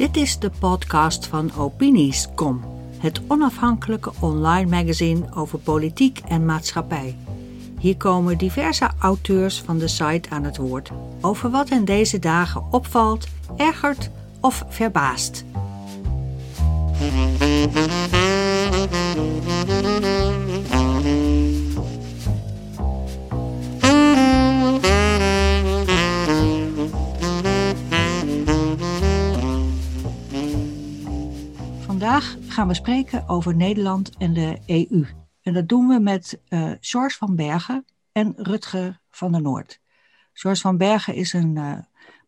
Dit is de podcast van Opinies.com, het onafhankelijke online magazine over politiek en maatschappij. Hier komen diverse auteurs van de site aan het woord over wat hen deze dagen opvalt, ergert of verbaast. Vandaag gaan we spreken over Nederland en de EU. En dat doen we met uh, van Bergen en Rutger van der Noord. George van Bergen is een, uh,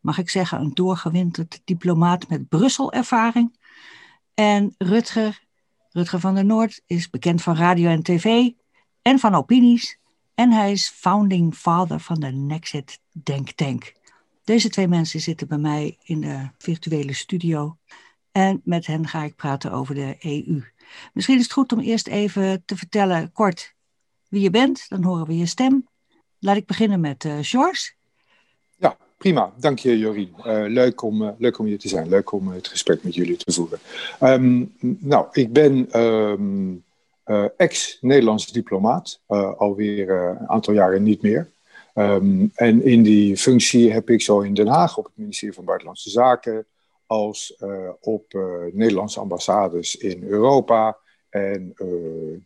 mag ik zeggen, een doorgewinterd diplomaat met Brussel-ervaring. En Rutger, Rutger van der Noord is bekend van radio en tv en van opinies. En hij is founding father van de Nexit Denk Tank. Deze twee mensen zitten bij mij in de virtuele studio. En met hen ga ik praten over de EU. Misschien is het goed om eerst even te vertellen kort wie je bent. Dan horen we je stem. Laat ik beginnen met uh. Ja, prima. Dank je, Jorien. Uh, leuk, om, uh, leuk om hier te zijn. Leuk om het gesprek met jullie te voeren. Um, nou, ik ben um, ex-Nederlands diplomaat. alweer een aantal jaren niet meer. Um, en in die functie heb ik zo in Den Haag op het ministerie van Buitenlandse Zaken als uh, op uh, Nederlandse ambassades in Europa en uh,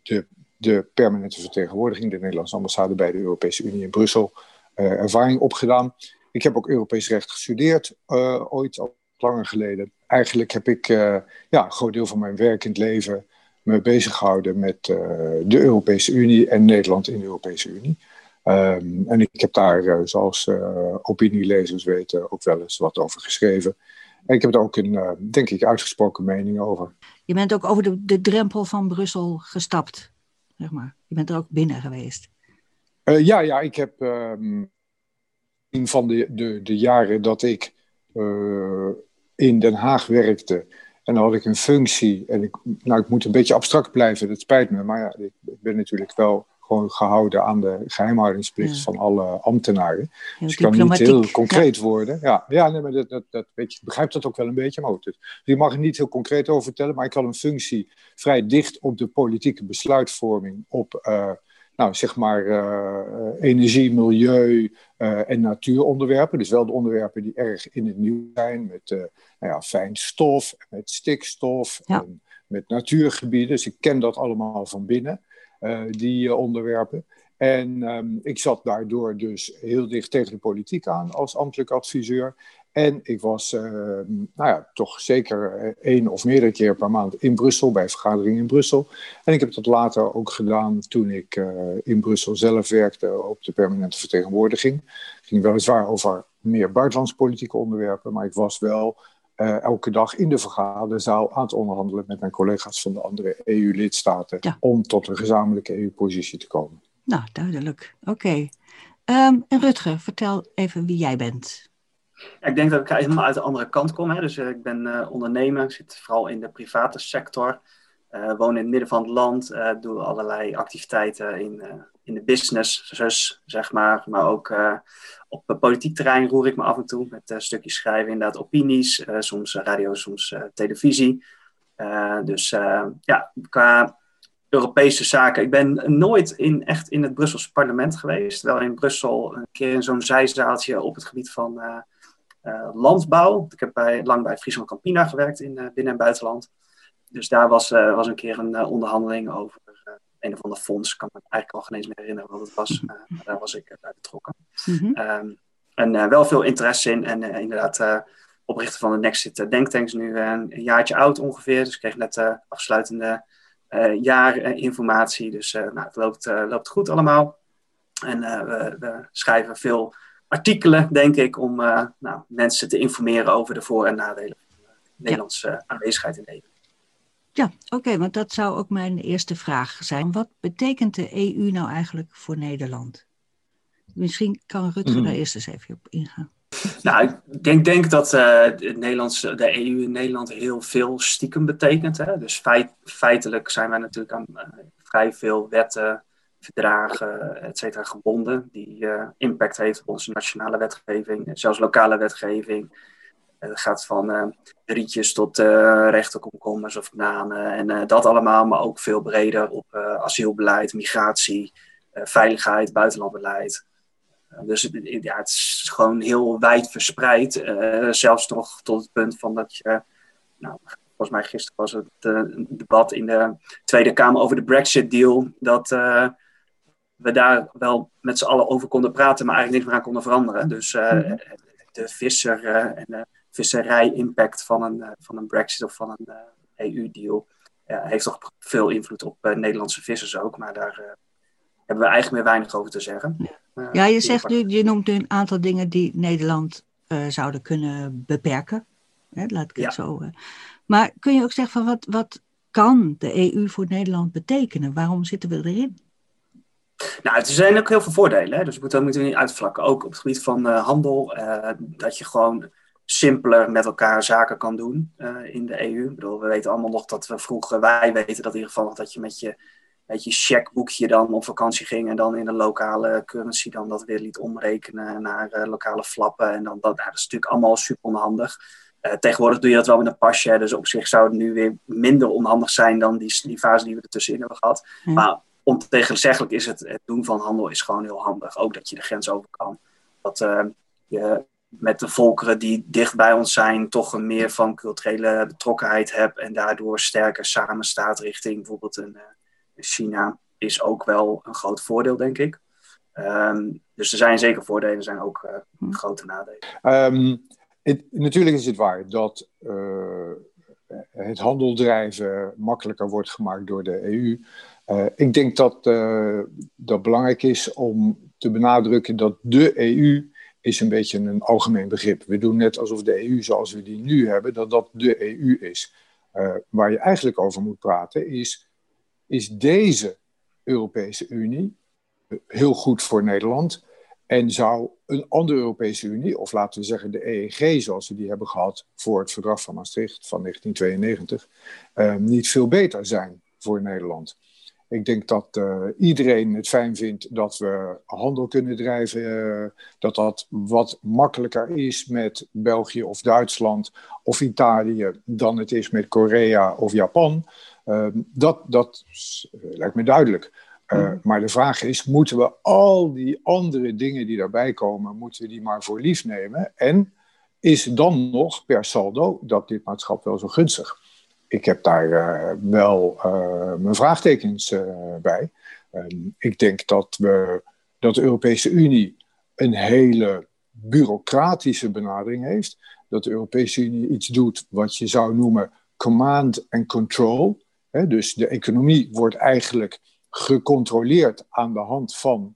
de, de permanente vertegenwoordiging, de Nederlandse ambassade bij de Europese Unie in Brussel, ervaring opgedaan. Ik heb ook Europees recht gestudeerd, ooit al langer geleden. Eigenlijk heb ik ja, een groot deel van mijn werkend leven me bezig gehouden met de Europese Unie en Nederland in de Europese Unie. Um, en ik heb daar, zoals opinielezers weten, ook wel eens wat over geschreven. En ik heb er ook een, uh, denk ik, uitgesproken mening over. Je bent ook over de, de drempel van Brussel gestapt, zeg maar. Je bent er ook binnen geweest. Uh, ja, ja, ik heb um, een van de, de, de jaren dat ik uh, in Den Haag werkte. En dan had ik een functie. En ik, nou, ik moet een beetje abstract blijven, dat spijt me. Maar ja, ik ben natuurlijk wel gewoon gehouden aan de geheimhoudingsplicht van alle ambtenaren. dus ik kan niet heel concreet worden. Ja, ja nee, maar dat, dat, dat, weet je, begrijp dat ook wel een beetje. Maar dus, je mag er niet heel concreet over vertellen, maar ik had een functie vrij dicht op de politieke besluitvorming, op uh, nou, zeg maar uh, energie, milieu uh, en natuuronderwerpen. Dus wel de onderwerpen die erg in het nieuws zijn, met nou ja, fijn stof, met stikstof, ja. en met natuurgebieden. Dus ik ken dat allemaal van binnen. Uh, die uh, onderwerpen. En um, ik zat daardoor dus heel dicht tegen de politiek aan als ambtelijk adviseur. En ik was uh, nou ja, toch zeker één of meerdere keer per maand in Brussel, bij vergaderingen in Brussel. En ik heb dat later ook gedaan toen ik in Brussel zelf werkte op de permanente vertegenwoordiging. Het ging weliswaar over meer buitenlandspolitieke onderwerpen, maar ik was wel uh, elke dag in de vergaderzaal aan het onderhandelen met mijn collega's van de andere EU-lidstaten ja. om tot een gezamenlijke EU-positie te komen. Nou, duidelijk. Oké. Okay. Um, en Rutger, vertel even wie jij bent. Ja, ik denk dat ik helemaal uit de andere kant kom. Hè. Dus uh, ik ben uh, ondernemer, ik zit vooral in de private sector. woon in het midden van het land, doe allerlei activiteiten in, in de business, zeg maar. Maar ook op politiek terrein roer ik me af en toe met uh, stukjes schrijven, inderdaad opinies, uh, soms radio, soms uh, televisie. dus ja, qua Europese zaken. Ik ben nooit in, echt in het Brusselse parlement geweest. Wel in Brussel een keer in zo'n zijzaaltje op het gebied van landbouw. Ik heb bij, lang bij Friesland Campina gewerkt in binnen- en buitenland. Dus daar was, was een keer een onderhandeling over een of ander fonds. Ik kan me eigenlijk al geen eens meer herinneren wat het was. Uh, maar daar was ik bij betrokken. Mm -hmm. um, en uh, wel veel interesse in. En inderdaad, oprichter van de Nexit Denktanks nu een jaartje oud ongeveer. Dus ik kreeg net afsluitende jaarinformatie. Dus nou, het loopt, loopt goed allemaal. En we, we, schrijven veel artikelen, denk ik, om nou, mensen te informeren over de voor- en nadelen van de Nederlandse ja. aanwezigheid in Nederland. Ja, oké, okay, want dat zou ook mijn eerste vraag zijn. Wat betekent de EU nou eigenlijk voor Nederland? Misschien kan Rutger mm. daar eerst eens even op ingaan. Nou, ik denk, denk dat uh, het Nederlandse, de EU in Nederland heel veel stiekem betekent. Hè? Dus feit, feitelijk zijn wij natuurlijk aan uh, vrij veel wetten, verdragen, et cetera, gebonden. Die uh, impact heeft op onze nationale wetgeving, zelfs lokale wetgeving. Het gaat van rietjes tot rechte komkommers of bananen en dat allemaal, maar ook veel breder op asielbeleid, migratie, veiligheid, buitenlandbeleid. dus ja, het is gewoon heel wijd verspreid, zelfs nog tot het punt van dat je, nou, volgens mij gisteren was het een debat in de Tweede Kamer over de Brexit-deal, dat we daar wel met z'n allen over konden praten, maar eigenlijk niks meer aan konden veranderen. Dus uh, de visser en de visserij-impact van een, uh, van een Brexit of van een EU-deal heeft toch veel invloed op Nederlandse vissers ook. Maar daar hebben we eigenlijk meer weinig over te zeggen. Ja, ja je, zegt nu, je noemt nu een aantal dingen die Nederland zouden kunnen beperken. Hè, laat ik het ja. zo. maar kun je ook zeggen van wat, wat kan de EU voor Nederland betekenen? Waarom zitten we erin? Nou, er zijn ook heel veel voordelen. Hè? Dus dat moeten we niet uitvlakken. Ook op het gebied van uh, handel. Uh, dat je gewoon simpeler met elkaar zaken kan doen uh, in de EU. Ik bedoel, we weten allemaal nog dat we vroeger, wij weten dat in ieder geval, dat je met je, met je checkboekje dan op vakantie ging en dan in de lokale currency dan dat weer liet omrekenen naar lokale flappen. En dan, dat, nou, dat is natuurlijk allemaal super onhandig. tegenwoordig doe je dat wel met een pasje, dus op zich zou het nu weer minder onhandig zijn dan die, die fase die we er tussenin hebben gehad. Maar ontegenzeggelijk is het, het doen van handel is gewoon heel handig. Ook dat je de grens over kan. Dat je met de volkeren die dicht bij ons zijn, toch een meer van culturele betrokkenheid hebt en daardoor sterker samenstaat richting bijvoorbeeld een, uh, China, is ook wel een groot voordeel, denk ik. Um, dus er zijn zeker voordelen, er zijn ook uh, grote nadelen. Um, het, natuurlijk is het waar dat het handel drijven makkelijker wordt gemaakt door de EU. Uh, ik denk dat dat belangrijk is om te benadrukken dat de EU is een beetje een algemeen begrip. We doen net alsof de EU zoals we die nu hebben, dat dat de EU is. Uh, waar je eigenlijk over moet praten is, is deze Europese Unie heel goed voor Nederland? En zou een andere Europese Unie, of laten we zeggen de EEG zoals we die hebben gehad voor het verdrag van Maastricht van 1992, niet veel beter zijn voor Nederland? Ik denk dat uh, iedereen het fijn vindt dat we handel kunnen drijven. Uh, dat dat wat makkelijker is met België of Duitsland of Italië dan het is met Korea of Japan. Uh, dat, dat lijkt me duidelijk. Mm. Maar de vraag is, moeten we al die andere dingen die daarbij komen, moeten we die maar voor lief nemen? En is dan nog per saldo dat lidmaatschap wel zo gunstig? Ik heb daar uh, wel uh, mijn vraagtekens uh, bij. Um, ik denk dat, we, dat de Europese Unie een hele bureaucratische benadering heeft. Dat de Europese Unie iets doet wat je zou noemen command and control. Dus de economie wordt eigenlijk gecontroleerd aan de hand van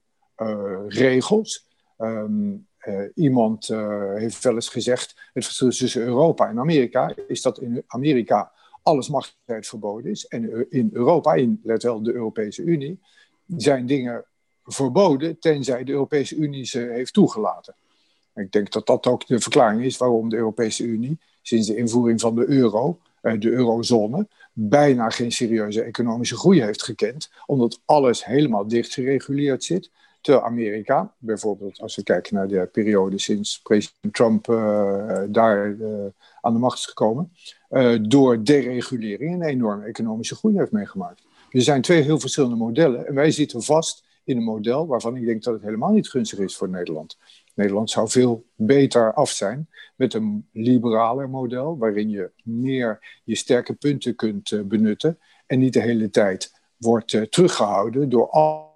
regels. Um, iemand heeft wel eens gezegd: het verschil tussen Europa en Amerika is dat in Amerika alles machtigheid verboden is. En in Europa, in let wel de Europese Unie, zijn dingen verboden tenzij de Europese Unie ze heeft toegelaten. Ik denk dat dat ook de verklaring is waarom de Europese Unie sinds de invoering van de euro, eh, de eurozone, bijna geen serieuze economische groei heeft gekend, omdat alles helemaal dicht gereguleerd zit. Terwijl Amerika, bijvoorbeeld als we kijken naar de periode sinds president Trump uh, daar uh, aan de macht is gekomen, uh, door deregulering een enorme economische groei heeft meegemaakt. Er zijn twee heel verschillende modellen en wij zitten vast in een model waarvan ik denk dat het helemaal niet gunstig is voor Nederland. Nederland zou veel beter af zijn met een liberaler model, waarin je meer je sterke punten kunt benutten en niet de hele tijd wordt teruggehouden door al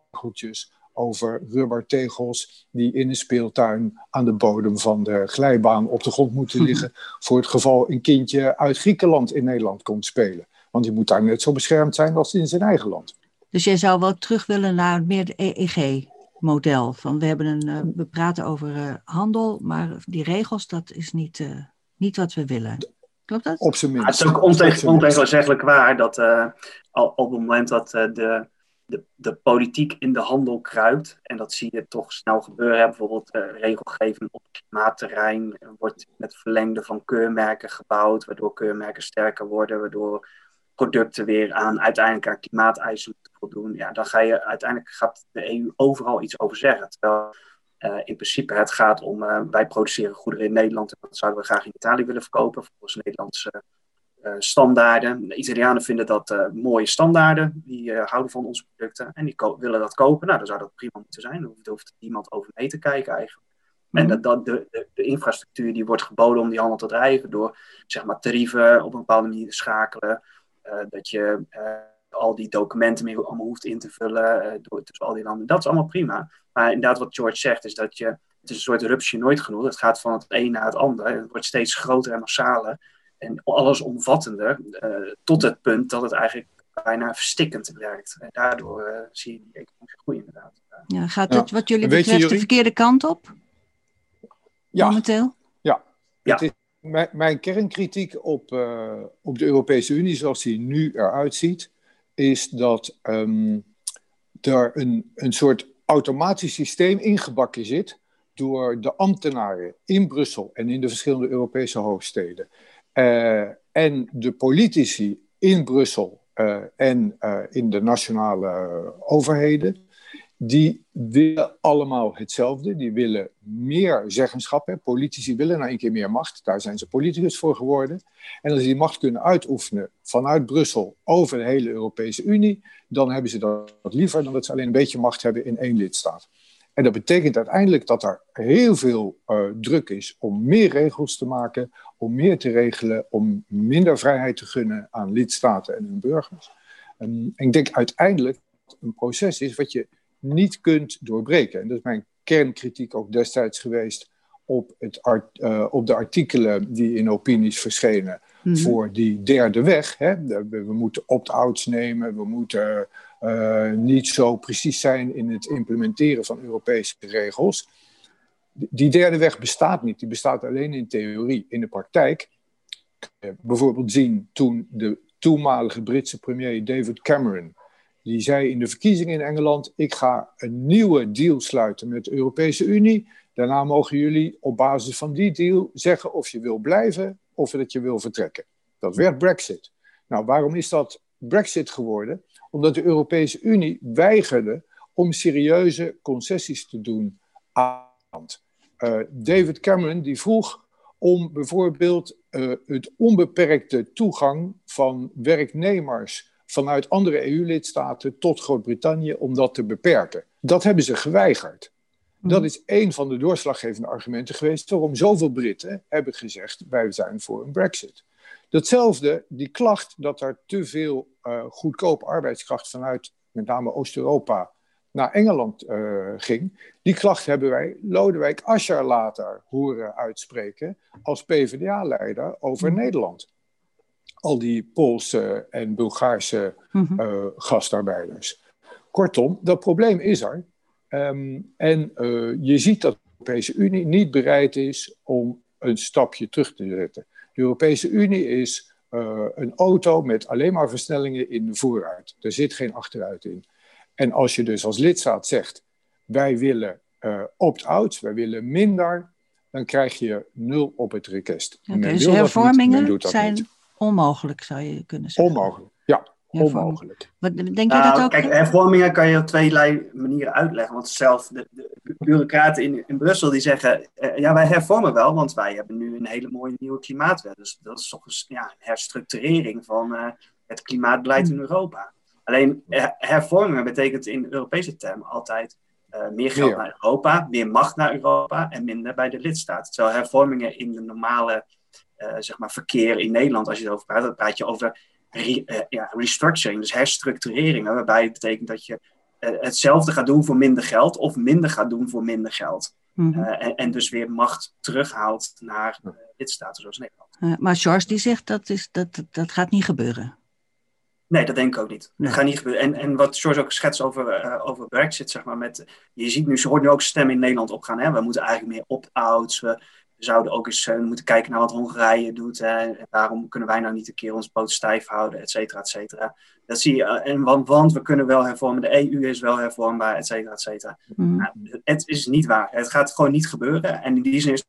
over rubbertegels die in een speeltuin aan de bodem van de glijbaan op de grond moeten liggen. voor het geval een kindje uit Griekenland in Nederland komt spelen. Want die moet daar net zo beschermd zijn als in zijn eigen land. Dus jij zou wel terug willen naar meer de EEG-model. Van we, hebben een, uh, we praten over uh, handel, maar die regels, dat is niet, uh, niet wat we willen. Klopt dat? Op zijn minst. Ja, het is ook ontegenzeggelijk waar dat al, op het moment dat de de, de politiek in de handel kruipt. En dat zie je toch snel gebeuren. Bijvoorbeeld uh, regelgeving op klimaatterrein wordt met verlengde van keurmerken gebouwd, waardoor keurmerken sterker worden, waardoor producten weer aan uiteindelijk aan klimaateisen moeten voldoen. Ja, dan ga je uiteindelijk gaat de EU overal iets over zeggen. Terwijl Uh, in principe, het gaat om, wij produceren goederen in Nederland en dat zouden we graag in Italië willen verkopen, volgens Nederlandse standaarden. De Italianen vinden dat mooie standaarden, die houden van onze producten en die willen dat kopen. Nou, dan zou dat prima moeten zijn, daar hoeft, hoeft niemand over mee te kijken eigenlijk. En dat, dat de, de, de, infrastructuur die wordt geboden om die handel te drijven door zeg maar, tarieven op een bepaalde manier te schakelen, dat je al die documenten meer allemaal hoeft in te vullen uh, door, tussen al die landen. Dat is allemaal prima. Maar inderdaad, wat George zegt, is dat je, het is een soort rupsje nooit genoeg. Het gaat van het een naar het ander. Het wordt steeds groter en massaler en allesomvattender, uh, tot het punt dat het eigenlijk bijna verstikkend werkt. En daardoor uh, zie je die economische groei inderdaad. Ja, gaat het wat jullie betreft de verkeerde kant op? Ja. Momenteel? Ja. ja. Het is mijn, mijn kernkritiek op, op de Europese Unie, zoals die nu eruit ziet, is dat um, er een, een soort automatisch systeem ingebakken zit door de ambtenaren in Brussel en in de verschillende Europese hoofdsteden. Uh, en de politici in Brussel uh, en uh, in de nationale overheden die willen allemaal hetzelfde. Die willen meer zeggenschap. Hè. Politici willen nou een keer meer macht. Daar zijn ze politicus voor geworden. En als ze die macht kunnen uitoefenen vanuit Brussel over de hele Europese Unie, dan hebben ze dat liever dan dat ze alleen een beetje macht hebben in één lidstaat. En dat betekent uiteindelijk dat er heel veel uh, druk is om meer regels te maken, om meer te regelen, om minder vrijheid te gunnen aan lidstaten en hun burgers. Um, en ik denk uiteindelijk een proces is wat je niet kunt doorbreken. En dat is mijn kernkritiek ook destijds geweest op, het art, uh, op de artikelen die in opinies verschenen mm-hmm. voor die derde weg. Hè. We, we moeten opt-outs nemen, we moeten uh, niet zo precies zijn in het implementeren van Europese regels. Die derde weg bestaat niet, die bestaat alleen in theorie. In de praktijk, bijvoorbeeld zien toen de toenmalige Britse premier David Cameron die zei in de verkiezingen in Engeland: Ik ga een nieuwe deal sluiten met de Europese Unie. Daarna mogen jullie op basis van die deal zeggen of je wil blijven of dat je wil vertrekken. Dat werd Brexit. Nou, waarom is dat Brexit geworden? Omdat de Europese Unie weigerde om serieuze concessies te doen aan. Uh, David Cameron die vroeg om bijvoorbeeld uh, het onbeperkte toegang van werknemers vanuit andere EU-lidstaten tot Groot-Brittannië om dat te beperken. Dat hebben ze geweigerd. Mhm. Dat is een van de doorslaggevende argumenten geweest waarom zoveel Britten hebben gezegd: wij zijn voor een Brexit. Datzelfde, die klacht dat er te veel uh, goedkope arbeidskracht vanuit met name Oost-Europa naar Engeland uh, ging, die klacht hebben wij Lodewijk Asscher later horen uitspreken als PvdA-leider over mhm. Nederland al die Poolse en Bulgaarse uh, gastarbeiders. Kortom, dat probleem is er. Um, en uh, je ziet dat de Europese Unie niet bereid is om een stapje terug te zetten. De Europese Unie is uh, een auto met alleen maar versnellingen in de vooruit. Er zit geen achteruit in. En als je dus als lidstaat zegt: wij willen opt-out, wij willen minder, dan krijg je nul op het request. Okay, dus hervormingen zijn niet onmogelijk, zou je kunnen zeggen. Onmogelijk. Onmogelijk. Wat, denk je nou, dat ook? Kijk, hervormingen kan je op twee manieren uitleggen. Want zelf de, de bureaucraten in, in Brussel die zeggen... Uh, ja, wij hervormen wel, want wij hebben nu een hele mooie nieuwe klimaatwet. Dus dat is toch een, ja, een herstructurering van uh, het klimaatbeleid in Europa. Alleen hervormingen betekent in Europese termen altijd... Uh, meer geld meer. naar Europa, meer macht naar Europa en minder bij de lidstaten. Terwijl hervormingen in de normale uh, zeg maar verkeer in Nederland, als je erover praat, dan praat je over re, uh, ja, restructuring, dus herstructurering, waarbij het betekent dat je uh, hetzelfde gaat doen voor minder geld of minder gaat doen voor minder geld. Mm -hmm. en, en, dus weer macht terughaalt naar lidstaten zoals Nederland. maar George die zegt dat, is, dat dat gaat niet gebeuren. Nee, dat denk ik ook niet. Nee. Dat gaat niet gebeuren. En, en wat George ook schetst over, over Brexit, zeg maar, met, je ziet nu, ze hoort nu ook stemmen in Nederland opgaan. Hè? We moeten eigenlijk meer opt-outs, we, we zouden ook eens uh, moeten kijken naar wat Hongarije doet. Hè. Waarom kunnen wij nou niet een keer ons poot stijf houden, et cetera, et cetera. Dat zie je. Uh, en want, want, we kunnen wel hervormen. De EU is wel hervormbaar, et cetera, et cetera. Mm. Nou, het is niet waar. Het gaat gewoon niet gebeuren. En in die zin is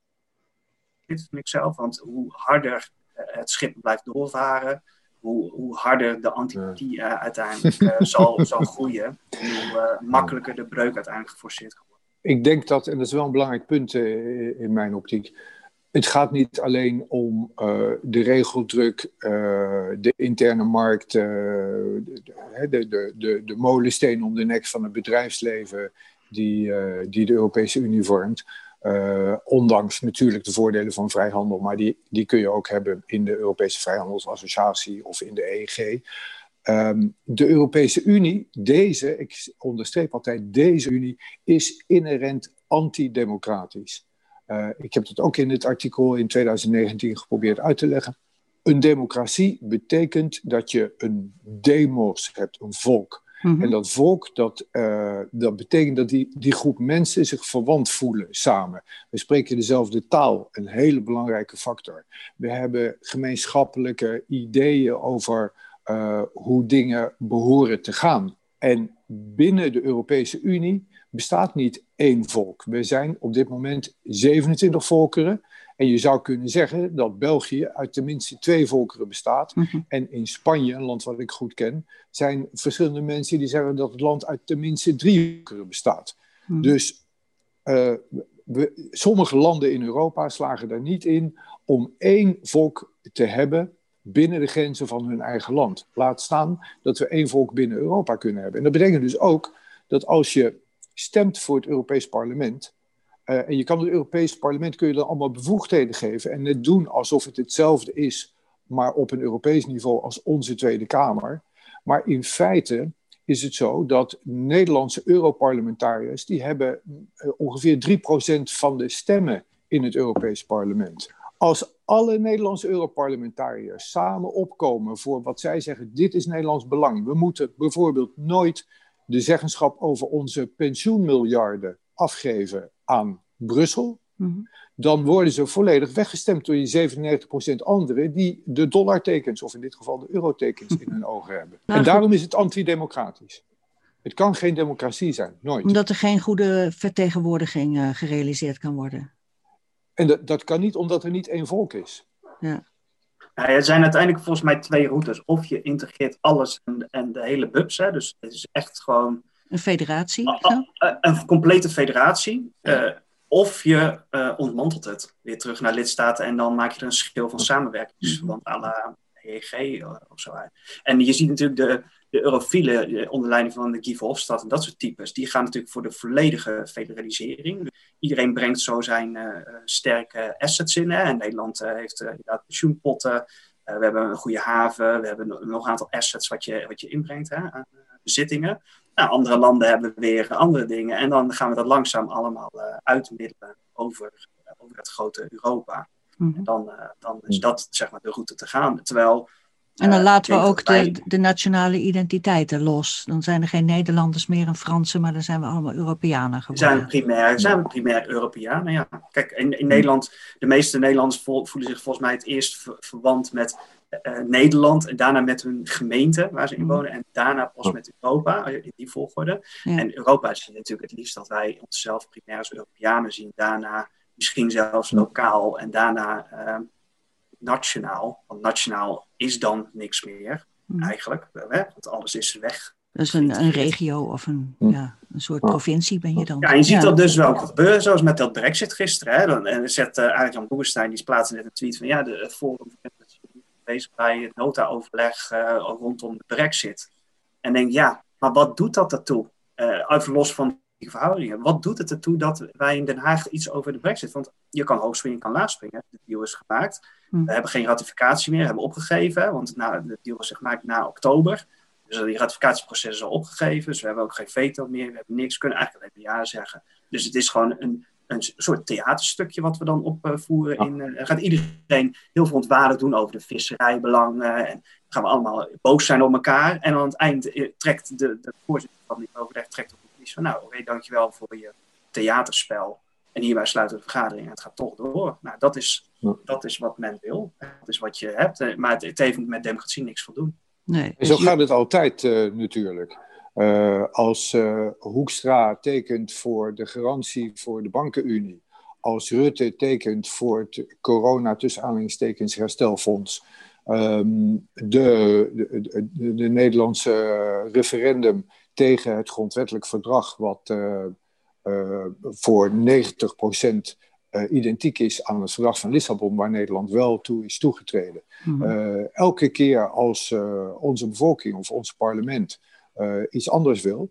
het vind ik zelf. Want hoe harder uh, het schip blijft doorvaren, hoe, hoe harder de antipathie uiteindelijk zal, zal groeien. En hoe makkelijker de breuk uiteindelijk geforceerd wordt. Ik denk dat, en dat is wel een belangrijk punt uh, in mijn optiek, het gaat niet alleen om uh, de regeldruk, uh, de interne markt, de, de, de, de, de molensteen om de nek van het bedrijfsleven die, die de Europese Unie vormt. ondanks natuurlijk de voordelen van vrijhandel, maar die, die kun je ook hebben in de Europese Vrijhandelsassociatie of in de EEG. Um, de Europese Unie, deze, ik onderstreep altijd, deze Unie is inherent antidemocratisch. Uh, ik heb het ook in het artikel in 2019 geprobeerd uit te leggen. Een democratie betekent dat je een demos hebt, een volk. Mm-hmm. En dat volk, dat, uh, dat betekent dat die, die groep mensen zich verwant voelen samen. We spreken dezelfde taal, een hele belangrijke factor. We hebben gemeenschappelijke ideeën over uh, hoe dingen behoren te gaan. En binnen de Europese Unie bestaat niet één volk. We zijn op dit moment 27 volkeren. En je zou kunnen zeggen dat België uit tenminste twee volkeren bestaat. Mm-hmm. En in Spanje, een land wat ik goed ken, zijn verschillende mensen die zeggen dat het land uit tenminste drie volkeren bestaat. Mm-hmm. Dus uh, we, sommige landen in Europa slagen er niet in om één volk te hebben binnen de grenzen van hun eigen land. Laat staan dat we één volk binnen Europa kunnen hebben. En dat betekent dus ook dat als je stemt voor het Europees Parlement. Uh, en je kan het Europees Parlement kun je dan allemaal bevoegdheden geven en net doen alsof het hetzelfde is, maar op een Europees niveau als onze Tweede Kamer. Maar in feite is het zo dat Nederlandse Europarlementariërs die hebben uh, ongeveer 3% van de stemmen in het Europees Parlement. Als alle Nederlandse Europarlementariërs samen opkomen voor wat zij zeggen, dit is Nederlands belang. We moeten bijvoorbeeld nooit de zeggenschap over onze pensioenmiljarden afgeven aan Brussel. Mm-hmm. Dan worden ze volledig weggestemd door die 97% anderen die de dollartekens, of in dit geval de eurotekens, in hun ogen hebben. Nou, en daarom is het antidemocratisch. Het kan geen democratie zijn, nooit. Omdat er geen goede vertegenwoordiging uh, gerealiseerd kan worden. En dat, dat kan niet omdat er niet één volk is. Ja. Nou, er zijn uiteindelijk volgens mij twee routes. Of je integreert alles en, en de hele bubs. Hè, dus het is echt gewoon... Een federatie? Een, een complete federatie. Uh, of je uh, ontmantelt het weer terug naar lidstaten en dan maak je er een schil van samenwerkingsverband mm -hmm. à la EEG eh, of zo uit. En je ziet natuurlijk de, de eurofielen onder leiding van de Guy Verhofstadt en dat soort types, die gaan natuurlijk voor de volledige federalisering. Iedereen brengt zo zijn uh, sterke assets in. Hè. En Nederland uh, heeft uh, inderdaad pensioenpotten. we hebben een goede haven. We hebben nog een aantal assets wat je, wat je inbrengt hè, aan bezittingen. Nou, andere landen hebben weer andere dingen. En dan gaan we dat langzaam allemaal uitmiddelen over, over het grote Europa. Mm -hmm. dan, dan is dat zeg maar de route te gaan. Terwijl en dan laten we ook de, de, nationale identiteiten los. Dan zijn er geen Nederlanders meer en Fransen, maar dan zijn we allemaal Europeanen geworden. Zijn primair, zijn we primair Europeanen, ja. Kijk, in, in Nederland, de meeste Nederlanders voelen zich volgens mij het eerst verwant met uh, Nederland en daarna met hun gemeente waar ze in wonen en daarna pas met Europa, in die volgorde. Ja. En Europa is natuurlijk het liefst dat wij onszelf primair als Europeanen zien, daarna misschien zelfs lokaal en daarna... Uh, nationaal. Want nationaal is dan niks meer, hmm. eigenlijk. Hè? Want alles is weg. Dus een, een regio of een, hmm. ja, een soort provincie ben je dan. Ja, je ziet dat dus wel gebeuren, zoals met dat brexit gisteren. Hè? Dan, en zet uh, Arjan Boerstein, die plaatste net een tweet van... ja, de, het Forum bezig bij het nota-overleg uh, rondom de brexit. En denk, ja, maar wat doet dat ertoe? Uh, even los van verhoudingen. Wat doet het ertoe dat wij in Den Haag iets over de brexit? Want je kan hoog springen, je kan laag springen. De deal is gemaakt. Hm. We hebben geen ratificatie meer, hebben opgegeven. Want nou, de deal was gemaakt na oktober. Dus die ratificatieproces is al opgegeven. Dus we hebben ook geen veto meer. We hebben niks. We kunnen eigenlijk alleen ja zeggen. Dus het is gewoon een, een soort theaterstukje wat we dan opvoeren. In, uh, gaat iedereen heel verontwaardigd doen over de visserijbelangen. En dan gaan we allemaal boos zijn op elkaar. En aan het eind eh, trekt de, de voorzitter van die overleg trekt op van, nou oké, okay, dankjewel voor je theaterspel. En hierbij sluiten we de vergadering en het gaat toch door. Nou, dat is, dat is wat men wil. Dat is wat je hebt. Eh, maar het, het heeft met democratie niks voldoen. Nee. En zo gaat het altijd uh, natuurlijk. Uh, als uh, Hoekstra tekent voor de garantie voor de bankenunie, als Rutte tekent voor het corona tussen herstelfonds, um, de, de, de, de, Nederlandse referendum tegen het grondwettelijk verdrag wat uh, voor 90% uh, identiek is aan het verdrag van Lissabon, waar Nederland wel toe is toegetreden. Mhm. elke keer als onze bevolking of ons parlement iets anders wil,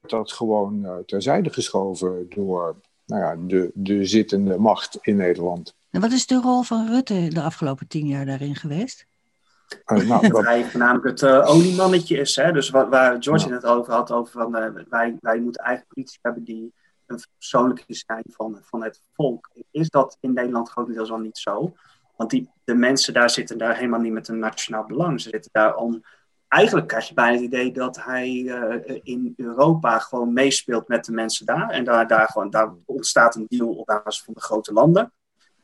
wordt dat gewoon terzijde geschoven door nou ja, de, de zittende macht in Nederland. En wat is de rol van Rutte de afgelopen tien jaar daarin geweest? Uh, nou, dat hij voornamelijk het uh, oliemannetje is. Hè? Dus wat, waar George het over had, over van, uh, wij, wij moeten eigen politie hebben die een persoonlijke zijn van, van het volk. Is dat in Nederland grotendeels al niet zo? Want die, de mensen daar zitten daar helemaal niet met een nationaal belang. Ze zitten daar om. Eigenlijk krijg je bijna het idee dat hij in Europa gewoon meespeelt met de mensen daar. En daar, daar, gewoon, daar ontstaat een deal op basis van de grote landen.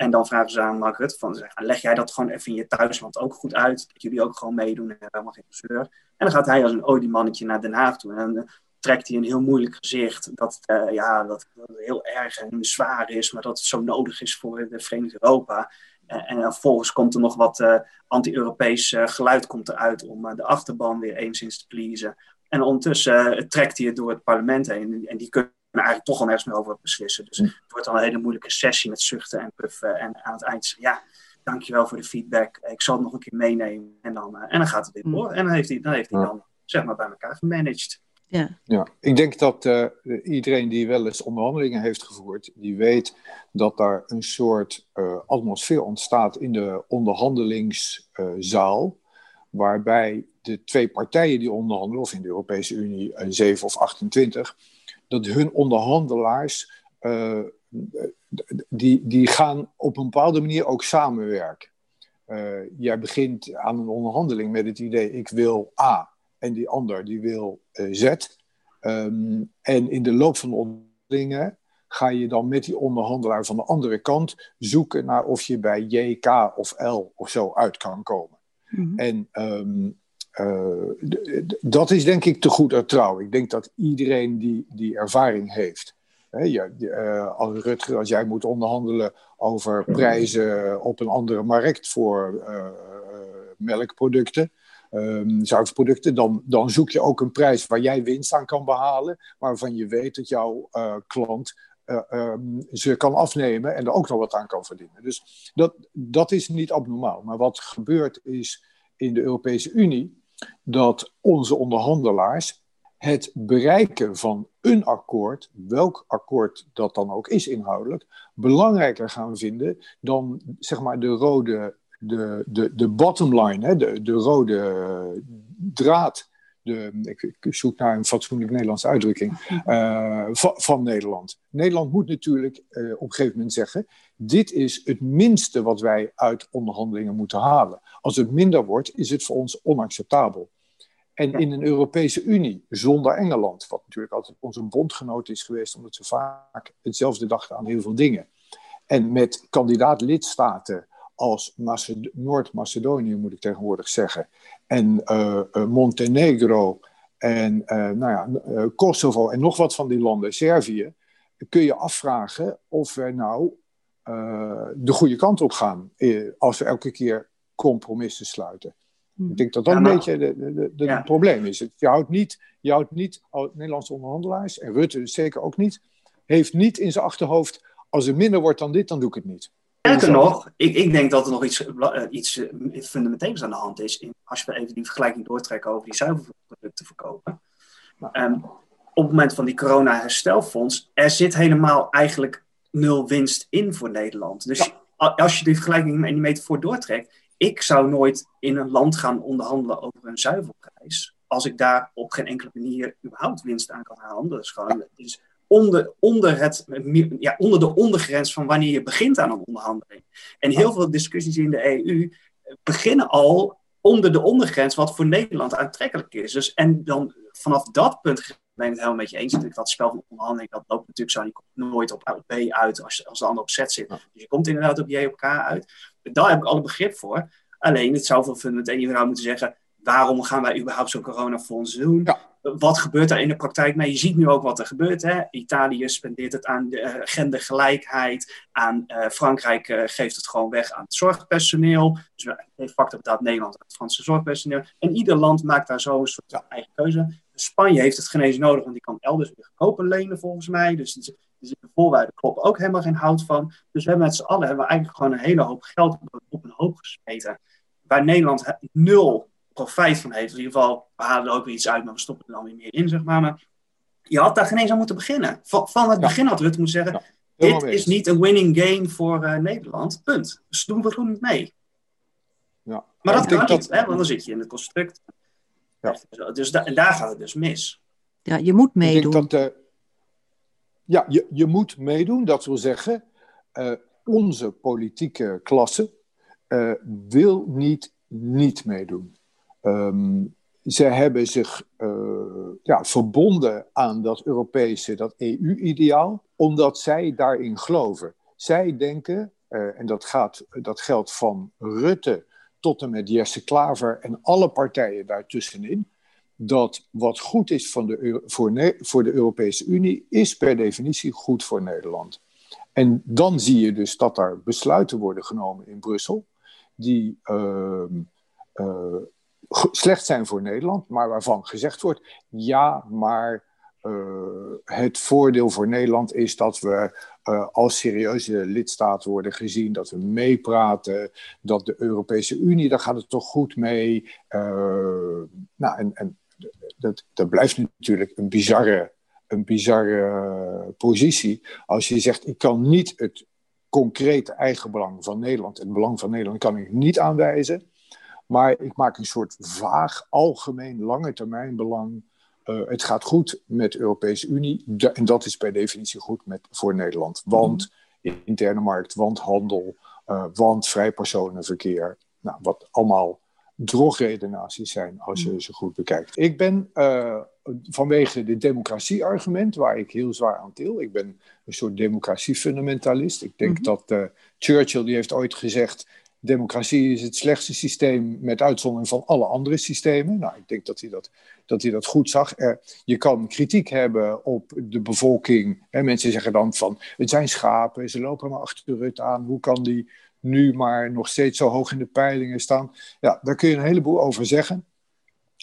En dan vragen ze aan Mark van, leg jij dat gewoon even in je thuisland ook goed uit, dat jullie ook gewoon meedoen en helemaal geen zeur. En dan gaat hij als een oliemannetje naar Den Haag toe en dan eh, trekt hij een heel moeilijk gezicht dat, uh, ja, dat, het heel erg en zwaar is, maar dat het zo nodig is voor de Verenigd Europa. En vervolgens komt er nog wat anti-Europees geluid komt eruit om de achterban weer enigszins te pleasen. En ondertussen trekt hij het door het parlement heen en die kunnen eigenlijk toch al nergens meer over beslissen. Dus hm. het wordt dan een hele moeilijke sessie met zuchten en puffen. En aan het eind zeggen, ja, dankjewel voor de feedback. Ik zal het nog een keer meenemen. En dan, uh, en dan gaat het weer hm. door. En dan heeft hij dan, heeft hij dan zeg maar bij elkaar gemanaged. Ja. ja, ik denk dat uh, iedereen die wel eens onderhandelingen heeft gevoerd, die weet dat daar een soort uh, atmosfeer ontstaat in de onderhandelingszaal, waarbij de twee partijen die onderhandelen, of in de Europese Unie 7 of 28, dat hun onderhandelaars, uh, die, die gaan op een bepaalde manier ook samenwerken. Uh, jij begint aan een onderhandeling met het idee, ik wil A, en die ander die wil uh, Z. Um, en in de loop van de onderhandelingen ga je dan met die onderhandelaar van de andere kant zoeken naar of je bij J, K of L of zo uit kan komen. Mm -hmm. En um, uh, dat is denk ik te goed trouw. Ik denk dat iedereen die, die ervaring heeft. Hè, ja, uh, als Rutger, als jij moet onderhandelen over prijzen op een andere markt voor uh, melkproducten, um, zuivelproducten, dan, dan zoek je ook een prijs waar jij winst aan kan behalen, waarvan je weet dat jouw klant um, ze kan afnemen en er ook nog wat aan kan verdienen. Dus dat, dat is niet abnormaal. Maar wat gebeurt is in de Europese Unie dat onze onderhandelaars het bereiken van een akkoord, welk akkoord dat dan ook is inhoudelijk, belangrijker gaan vinden dan zeg maar de rode, de, de, de bottom line, hè, de, de rode draad. De, ik, ik, zoek naar een fatsoenlijk Nederlandse uitdrukking, uh, van, van, Nederland. Nederland moet natuurlijk uh, op een gegeven moment zeggen: dit is het minste wat wij uit onderhandelingen moeten halen. Als het minder wordt, is het voor ons onacceptabel. En in een Europese Unie, zonder Engeland, wat natuurlijk altijd onze bondgenoot is geweest, omdat ze vaak hetzelfde dachten aan heel veel dingen. En met kandidaat-lidstaten als Noord-Macedonië, moet ik tegenwoordig zeggen, en uh, Montenegro en uh, nou ja, uh, Kosovo en nog wat van die landen, Servië, kun je afvragen of we nou de goede kant op gaan als we elke keer compromissen sluiten. Hmm. Ik denk dat dat een beetje het probleem is. Je houdt niet, je houdt niet Nederlandse onderhandelaars, en Rutte zeker ook niet, heeft niet in zijn achterhoofd, als er minder wordt dan dit, dan doe ik het niet. Sterker nog, ik, ik denk dat er nog iets, uh, iets uh, fundamenteels aan de hand is. In, als we even die vergelijking doortrekken over die zuivelproducten verkopen. Um, op het moment van die corona-herstelfonds, er zit helemaal eigenlijk nul winst in voor Nederland. Dus als je die vergelijking en die metafoor doortrekt, ik zou nooit in een land gaan onderhandelen over een zuivelprijs. Als ik daar op geen enkele manier überhaupt winst aan kan halen. Dat is gewoon het is onder, onder, het, ja, onder de ondergrens van wanneer je begint aan een onderhandeling. En heel veel discussies in de EU beginnen al onder de ondergrens wat voor Nederland aantrekkelijk is. Dus, en dan vanaf dat punt ben ik het helemaal met je eens. Dat spel van onderhandeling, dat loopt natuurlijk zo. Je komt nooit op B uit als, als de ander op Z zit. Dus je komt inderdaad op J op K uit. Daar heb ik alle begrip voor. Alleen, het zou veel fundament en je zou moeten zeggen... waarom gaan wij überhaupt zo'n coronafonds doen? Wat gebeurt daar in de praktijk mee? Je ziet nu ook wat er gebeurt. Hè? Italië spendeert het aan de uh, gendergelijkheid. Aan uh, Frankrijk uh, geeft het gewoon weg aan het zorgpersoneel. Dus de facto betaalt Nederland het Franse zorgpersoneel. En ieder land maakt daar zo een soort eigen keuze Spanje heeft het geen eens nodig, want die kan elders weer goedkoper lenen volgens mij. Dus er zitten voorwaarden kloppen ook helemaal geen hout van. Dus we hebben met z'n allen hebben we eigenlijk gewoon een hele hoop geld op een hoop gesmeten. Waar Nederland nul profijt van heeft. In ieder geval, we halen er ook weer iets uit, maar we stoppen er dan weer meer in, zeg maar. maar je had daar geen eens aan moeten beginnen. Van, van het begin had Rutte moeten zeggen, dit is niet een winning game voor uh, Nederland, punt. Dus doen we gewoon niet mee. Ja. Maar dat kan niet, hè, want dan zit je in het construct. Ja. Dus da daar gaat het dus mis. Ja, je moet meedoen. Ik denk dat, uh, ja, je, je moet meedoen. Dat wil zeggen, uh, onze politieke klasse uh, wil niet niet meedoen. Um, ze hebben zich ja, verbonden aan dat Europese, dat EU-ideaal, omdat zij daarin geloven. Zij denken, en dat, gaat, dat geldt van Rutte tot en met Jesse Klaver en alle partijen daartussenin, dat wat goed is van de, voor, voor de Europese Unie, is per definitie goed voor Nederland. En dan zie je dus dat er besluiten worden genomen in Brussel, die uh, slecht zijn voor Nederland, maar waarvan gezegd wordt, ja, maar uh, het voordeel voor Nederland is dat we uh, als serieuze lidstaat worden gezien, dat we meepraten, dat de Europese Unie, daar gaat het toch goed mee. Uh, nou, en, en dat, dat blijft natuurlijk een bizarre, een bizarre positie. Als je zegt, ik kan niet het concrete eigenbelang van Nederland, het belang van Nederland, kan ik niet aanwijzen. Maar ik maak een soort vaag, algemeen, lange termijn belang uh, het gaat goed met de Europese Unie. en dat is per definitie goed met, voor Nederland. Want mm. interne markt, want handel, uh, want vrij personenverkeer. Nou, wat allemaal drogredenaties zijn als je mhm. ze goed bekijkt. Ik ben uh, vanwege de democratie-argument, waar ik heel zwaar aan til. Ik ben een soort democratie-fundamentalist. Ik denk -hmm. dat Churchill, die heeft ooit gezegd democratie is het slechtste systeem met uitzondering van alle andere systemen. Nou, ik denk dat hij dat, dat, hij dat goed zag. Uh, je kan kritiek hebben op de bevolking. Hè, mensen zeggen dan van, het zijn schapen, ze lopen maar achter Rutte aan. Hoe kan die nu maar nog steeds zo hoog in de peilingen staan? Ja, daar kun je een heleboel over zeggen.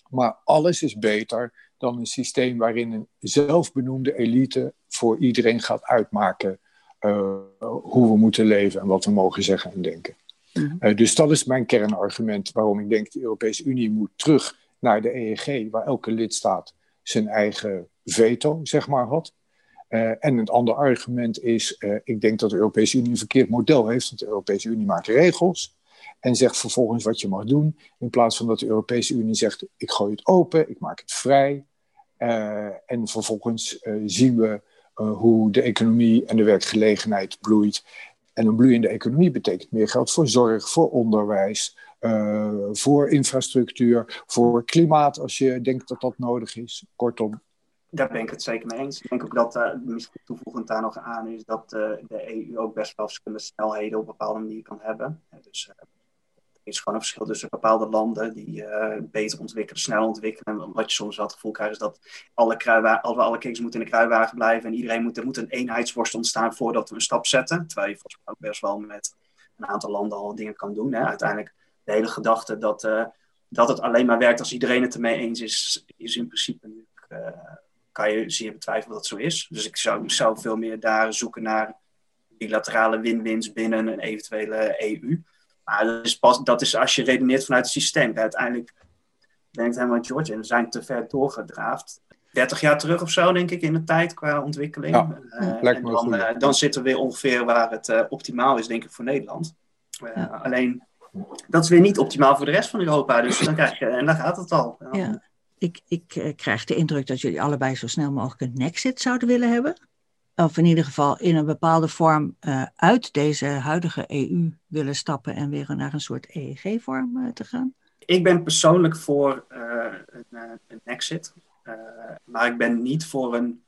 Maar alles is beter dan een systeem waarin een zelfbenoemde elite voor iedereen gaat uitmaken uh, hoe we moeten leven en wat we mogen zeggen en denken. Uh, dus dat is mijn kernargument waarom ik denk de Europese Unie moet terug naar de EEG, waar elke lidstaat zijn eigen veto, zeg maar, had. Uh, en een ander argument is, uh, ik denk dat de Europese Unie een verkeerd model heeft, want de Europese Unie maakt regels en zegt vervolgens wat je mag doen, in plaats van dat de Europese Unie zegt, ik gooi het open, ik maak het vrij. en vervolgens zien we hoe de economie en de werkgelegenheid bloeit. En een bloeiende economie betekent meer geld voor zorg, voor onderwijs, uh, voor infrastructueur, voor klimaat, als je denkt dat dat nodig is. Kortom. Daar ben ik het zeker mee eens. Ik denk ook dat, uh, misschien toevoegend daar nog aan is, dat uh, de EU ook best wel verschillende snelheden op bepaalde manier kan hebben. Dus is gewoon een verschil tussen bepaalde landen die uh, beter ontwikkelen, snel ontwikkelen. En wat je soms wel het gevoel krijgt is dat alle, kruiwagen, alle, alle kekens moeten in de kruiwagen blijven en iedereen moet, er moet een eenheidsworst ontstaan voordat we een stap zetten. Terwijl je volgens mij ook best wel met een aantal landen al dingen kan doen. Hè. Uiteindelijk de hele gedachte dat, uh, dat het alleen maar werkt als iedereen het ermee eens is, is in principe uh, kan je zeer betwijfelen dat zo is. Dus ik zou, zou veel meer daar zoeken naar bilaterale win-wins binnen een eventuele EU. Maar dat is, pas, dat is als je redeneert vanuit het systeem. Uiteindelijk denkt helemaal George, en we zijn te ver doorgedraafd. 30 jaar terug of zo, denk ik, in de tijd qua ontwikkeling. Ja, uh, en dan, uh, dan zitten we weer ongeveer waar het uh, optimaal is, denk ik, voor Nederland. Ja. Alleen, dat is weer niet optimaal voor de rest van Europa. Dus dan krijg je, en daar gaat het al. Ja. Ik, ik krijg de indruk dat jullie allebei zo snel mogelijk een exit zouden willen hebben of in ieder geval in een bepaalde vorm uh, uit deze huidige EU willen stappen en weer naar een soort EEG-vorm uh, te gaan? Ik ben persoonlijk voor uh, een, een, exit, maar ik ben niet voor een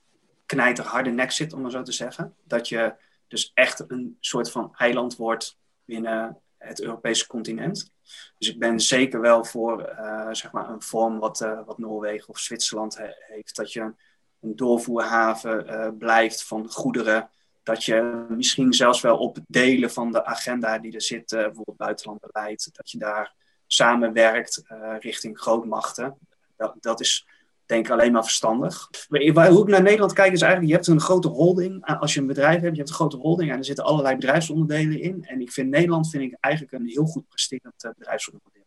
knijterharde exit, om maar zo te zeggen. Dat je dus echt een soort van eiland wordt binnen het Europese continent. Dus ik ben zeker wel voor zeg maar een vorm wat, wat Noorwegen of Zwitserland heeft, dat je een doorvoerhaven uh, blijft van goederen. Dat je misschien zelfs wel op delen van de agenda die er zit, uh, bijvoorbeeld buitenlandbeleid, dat je daar samenwerkt uh, richting grootmachten. Dat, dat is denk ik alleen maar verstandig. Hoe ik naar Nederland kijk is eigenlijk, je hebt een grote holding. Als je een bedrijf hebt, je hebt een grote holding en er zitten allerlei bedrijfsonderdelen in. En ik vind Nederland vind ik eigenlijk een heel goed presterend bedrijfsonderdeel.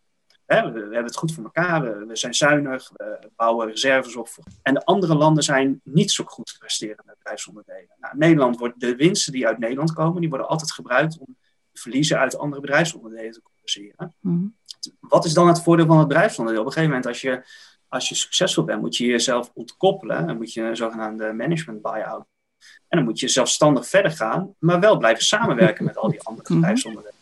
We, we, hebben het goed voor elkaar, we, we, zijn zuinig, we bouwen reserves op. En de andere landen zijn niet zo goed presterende bedrijfsonderdelen. Nou, Nederland wordt, de winsten die uit Nederland komen, die worden altijd gebruikt om verliezen uit andere bedrijfsonderdelen te compenseren. Mhm. Wat is dan het voordeel van het bedrijfsonderdeel? Op een gegeven moment, als je, als je succesvol bent, moet je jezelf ontkoppelen. Dan moet je een zogenaamde management buyout. En dan moet je zelfstandig verder gaan, maar wel blijven samenwerken met al die andere mhm. bedrijfsonderdelen.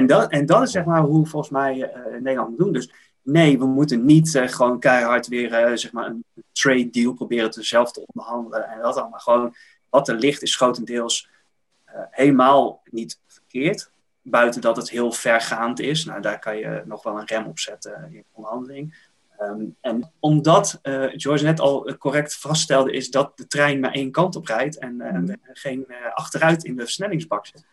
En dat, en dat is zeg maar hoe volgens mij uh, Nederland moet doen. Dus nee, we moeten niet uh, gewoon keihard weer uh, zeg maar een trade deal proberen te zelf te onderhandelen en dat allemaal. Gewoon wat er ligt is grotendeels helemaal niet verkeerd. Buiten dat het heel vergaand is. Nou, daar kan je nog wel een rem op zetten in onderhandeling. Ehm, en omdat uh, George net al correct vaststelde, is dat de trein maar één kant op rijdt en uh, geen uh, achteruit in de versnellingsbak zit.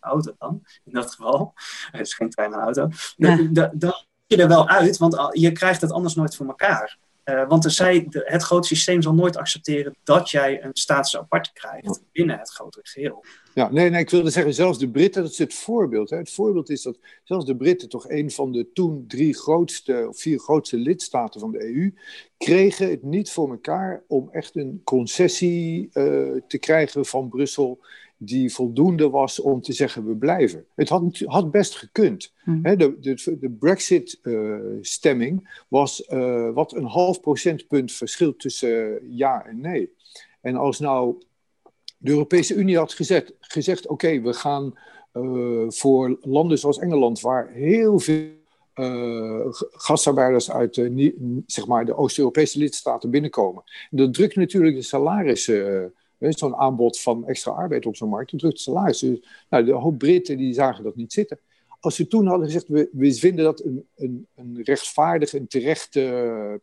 Auto dan, in dat geval. Het is geen trein, maar auto. Ja. Dan, dan je er wel uit, want je krijgt het anders nooit voor elkaar. Uh, want er zij, de, het grote systeem zal nooit accepteren dat jij een status apart krijgt binnen het grote geheel. Ja, nee, nee, ik wilde zeggen, zelfs de Britten, dat is het voorbeeld. Hè. Het voorbeeld is dat zelfs de Britten, toch een van de toen drie grootste of vier grootste lidstaten van de EU, kregen het niet voor elkaar om echt een concessie uh, te krijgen van Brussel die voldoende was om te zeggen we blijven. Het had, had best gekund. Hmm. de, de, de Brexit-stemming uh, was uh, wat een half procentpunt verschil tussen ja en nee. En als nou de Europese Unie had gezet, gezegd: oké, we gaan voor landen zoals Engeland, waar heel veel gastarbeiders uit de, zeg maar de Oost-Europese lidstaten binnenkomen. Dat drukt natuurlijk de salarissen Zo'n aanbod van extra arbeid op zo'n markt, dat drukt salaris. Dus, nou, de hoop Britten die zagen dat niet zitten. Als ze toen hadden gezegd, we, we vinden dat een, een, een rechtvaardig en terecht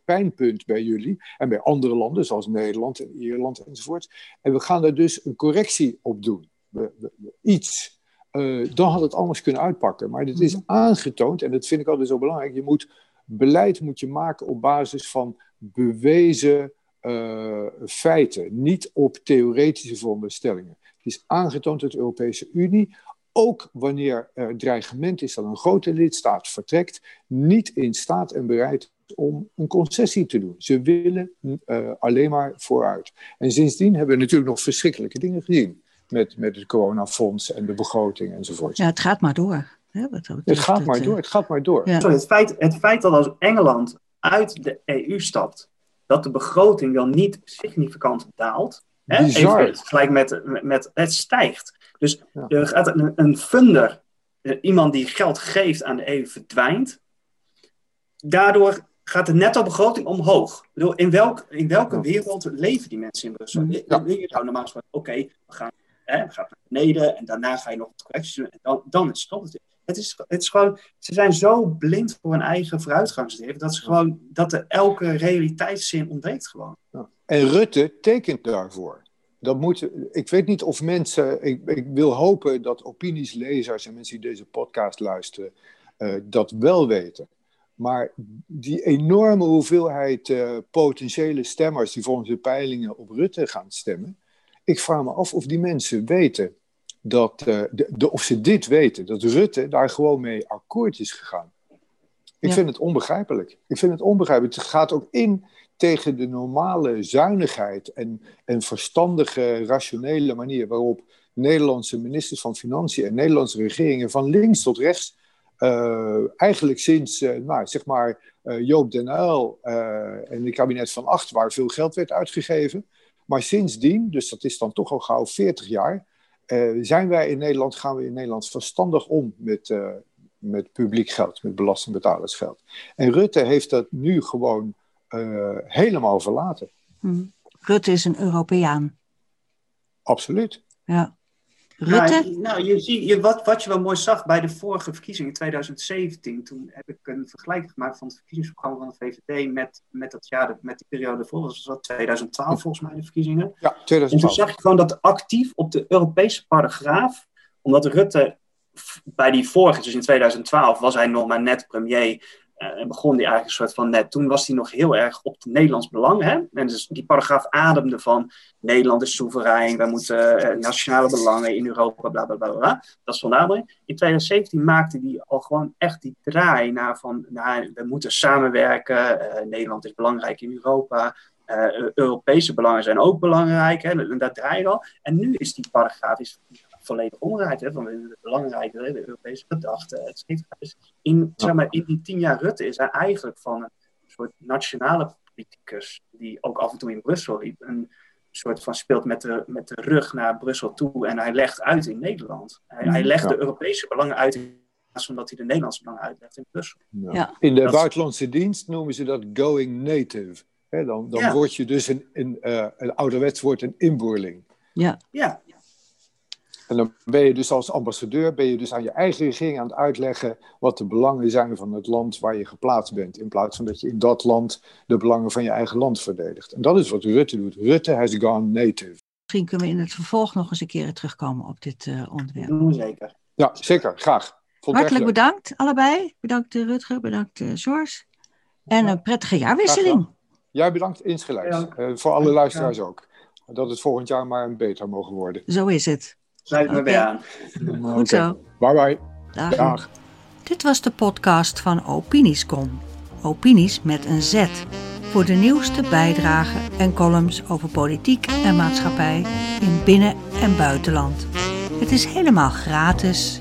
pijnpunt bij jullie en bij andere landen, zoals Nederland en Ierland enzovoort. En we gaan daar dus een correctie op doen. We, iets. Uh, dan had het anders kunnen uitpakken. Maar het is mhm. aangetoond, en dat vind ik altijd zo belangrijk, je moet beleid moet je maken op basis van bewezen uh, feiten, niet op theoretische veronderstellingen. Het is aangetoond dat de Europese Unie, ook wanneer er dreigement is dat een grote lidstaat vertrekt, niet in staat en bereid om een concessie te doen. Ze willen uh, alleen maar vooruit. En sindsdien hebben we natuurlijk nog verschrikkelijke dingen gezien. Met, met het coronafonds en de begroting enzovoort. Ja, het gaat maar door. het gaat maar door, het gaat maar door. Ja. het, feit, het feit dat als Engeland uit de EU stapt, dat de begroting dan niet significant daalt. Hè? Even gelijk met, met, het stijgt. Dus er gaat een, een funder, eh, iemand die geld geeft aan de EU, verdwijnt. Daardoor gaat de netto-begroting omhoog. Ik bedoel, in, welk, in welke wereld leven die mensen in Brussel? Mm, ja. Je normaal gesproken, oké, we, gaan, hè, we gaan naar beneden en daarna ga je nog wat correcties doen en dan, dan is het het is, het is gewoon, ze zijn zo blind voor hun eigen vooruitgangsleven dat ze gewoon, dat er elke realiteitszin ontbreekt gewoon. Ja. En Rutte tekent daarvoor. Dat moet, ik weet niet of mensen, ik, ik wil hopen dat opinies, lezers en mensen die deze podcast luisteren, uh, dat wel weten. Maar die enorme hoeveelheid uh, potentiële stemmers die volgens de peilingen op Rutte gaan stemmen, ik vraag me af of die mensen weten dat, uh, de, of ze dit weten, dat Rutte daar gewoon mee akkoord is gegaan. Ik vind het onbegrijpelijk. Ik vind het onbegrijpelijk. Het gaat ook in tegen de normale zuinigheid en, en verstandige, rationele manier waarop Nederlandse ministers van Financiën en Nederlandse regeringen van links tot rechts, uh, eigenlijk sinds, uh, nou, zeg maar, Joop den Uyl en het kabinet van Acht, waar veel geld werd uitgegeven. Maar sindsdien, dus dat is dan toch al gauw 40 jaar, uh, zijn wij in Nederland, gaan we in Nederland verstandig om met, uh, met publiek geld, met belastingbetalersgeld. En Rutte heeft dat nu gewoon uh, helemaal verlaten. Hm. Rutte is een Europeaan. Absoluut. Ja. Rutte? Nou, nou, je ziet, je, wat, wat je wel mooi zag bij de vorige verkiezingen in 2017, toen heb ik een vergelijking gemaakt van het verkiezingsprogramma van de VVD met, met dat jaar, met die periode voor, dat was 2012 volgens mij de verkiezingen. Ja, 2012. En toen zag je gewoon dat actief op de Europese paragraaf, omdat Rutte bij die vorige, dus in 2012, was hij nog maar net premier, en begon die eigenlijk een soort van net. Toen was hij nog heel erg op het Nederlands belang. Hè? En dus die paragraaf ademde van Nederland is soeverein, wij moeten nationale belangen in Europa, bla bla bla. bla. Dat is vandaar. In 2017 maakte hij al gewoon echt die draai naar van nou, we moeten samenwerken, Nederland is belangrijk in Europa. Europese belangen zijn ook belangrijk. Hè? En dat draait al. En nu is die paragraaf is volledig omgedraaid. Hè, van de belangrijke de Europese gedachte, et cetera. Dus in, zeg maar, in die tien jaar Rutte is hij eigenlijk van een soort nationale politicus, die ook af en toe in Brussel liep, een soort van speelt met de, met de rug naar Brussel toe en hij legt uit in Nederland. Hij, hij legt de Europese belangen uit in plaats dat hij de Nederlandse belangen uitlegt in Brussel. Ja. In de buitenlandse dienst noemen ze dat going native. dan dan word je dus een, een, uh, een ouderwets wordt een inboorling. Ja. ja. En dan ben je dus als ambassadeur ben je dus aan je eigen regering aan het uitleggen wat de belangen zijn van het land waar je geplaatst bent. In plaats van dat je in dat land de belangen van je eigen land verdedigt. En dat is wat Rutte doet. Rutte has gone native. Misschien kunnen we in het vervolg nog eens een keer terugkomen op dit uh, onderwerp. zeker. Ja, zeker. Graag. Hartelijk bedankt allebei. Bedankt uh, Rutger, bedankt uh, George. En een prettige jaarwisseling. Jij bedankt insgelijks. voor alle luisteraars ook. Dat het volgend jaar maar een beter mogen worden. Zo is het. Sluit me okay. bij aan. Goed zo. Bye bye. Dag. Dag. Dit was de podcast van Opiniescom. Opinies met een Z. Voor de nieuwste bijdragen en columns over politiek en maatschappij in binnen- en buitenland. Het is helemaal gratis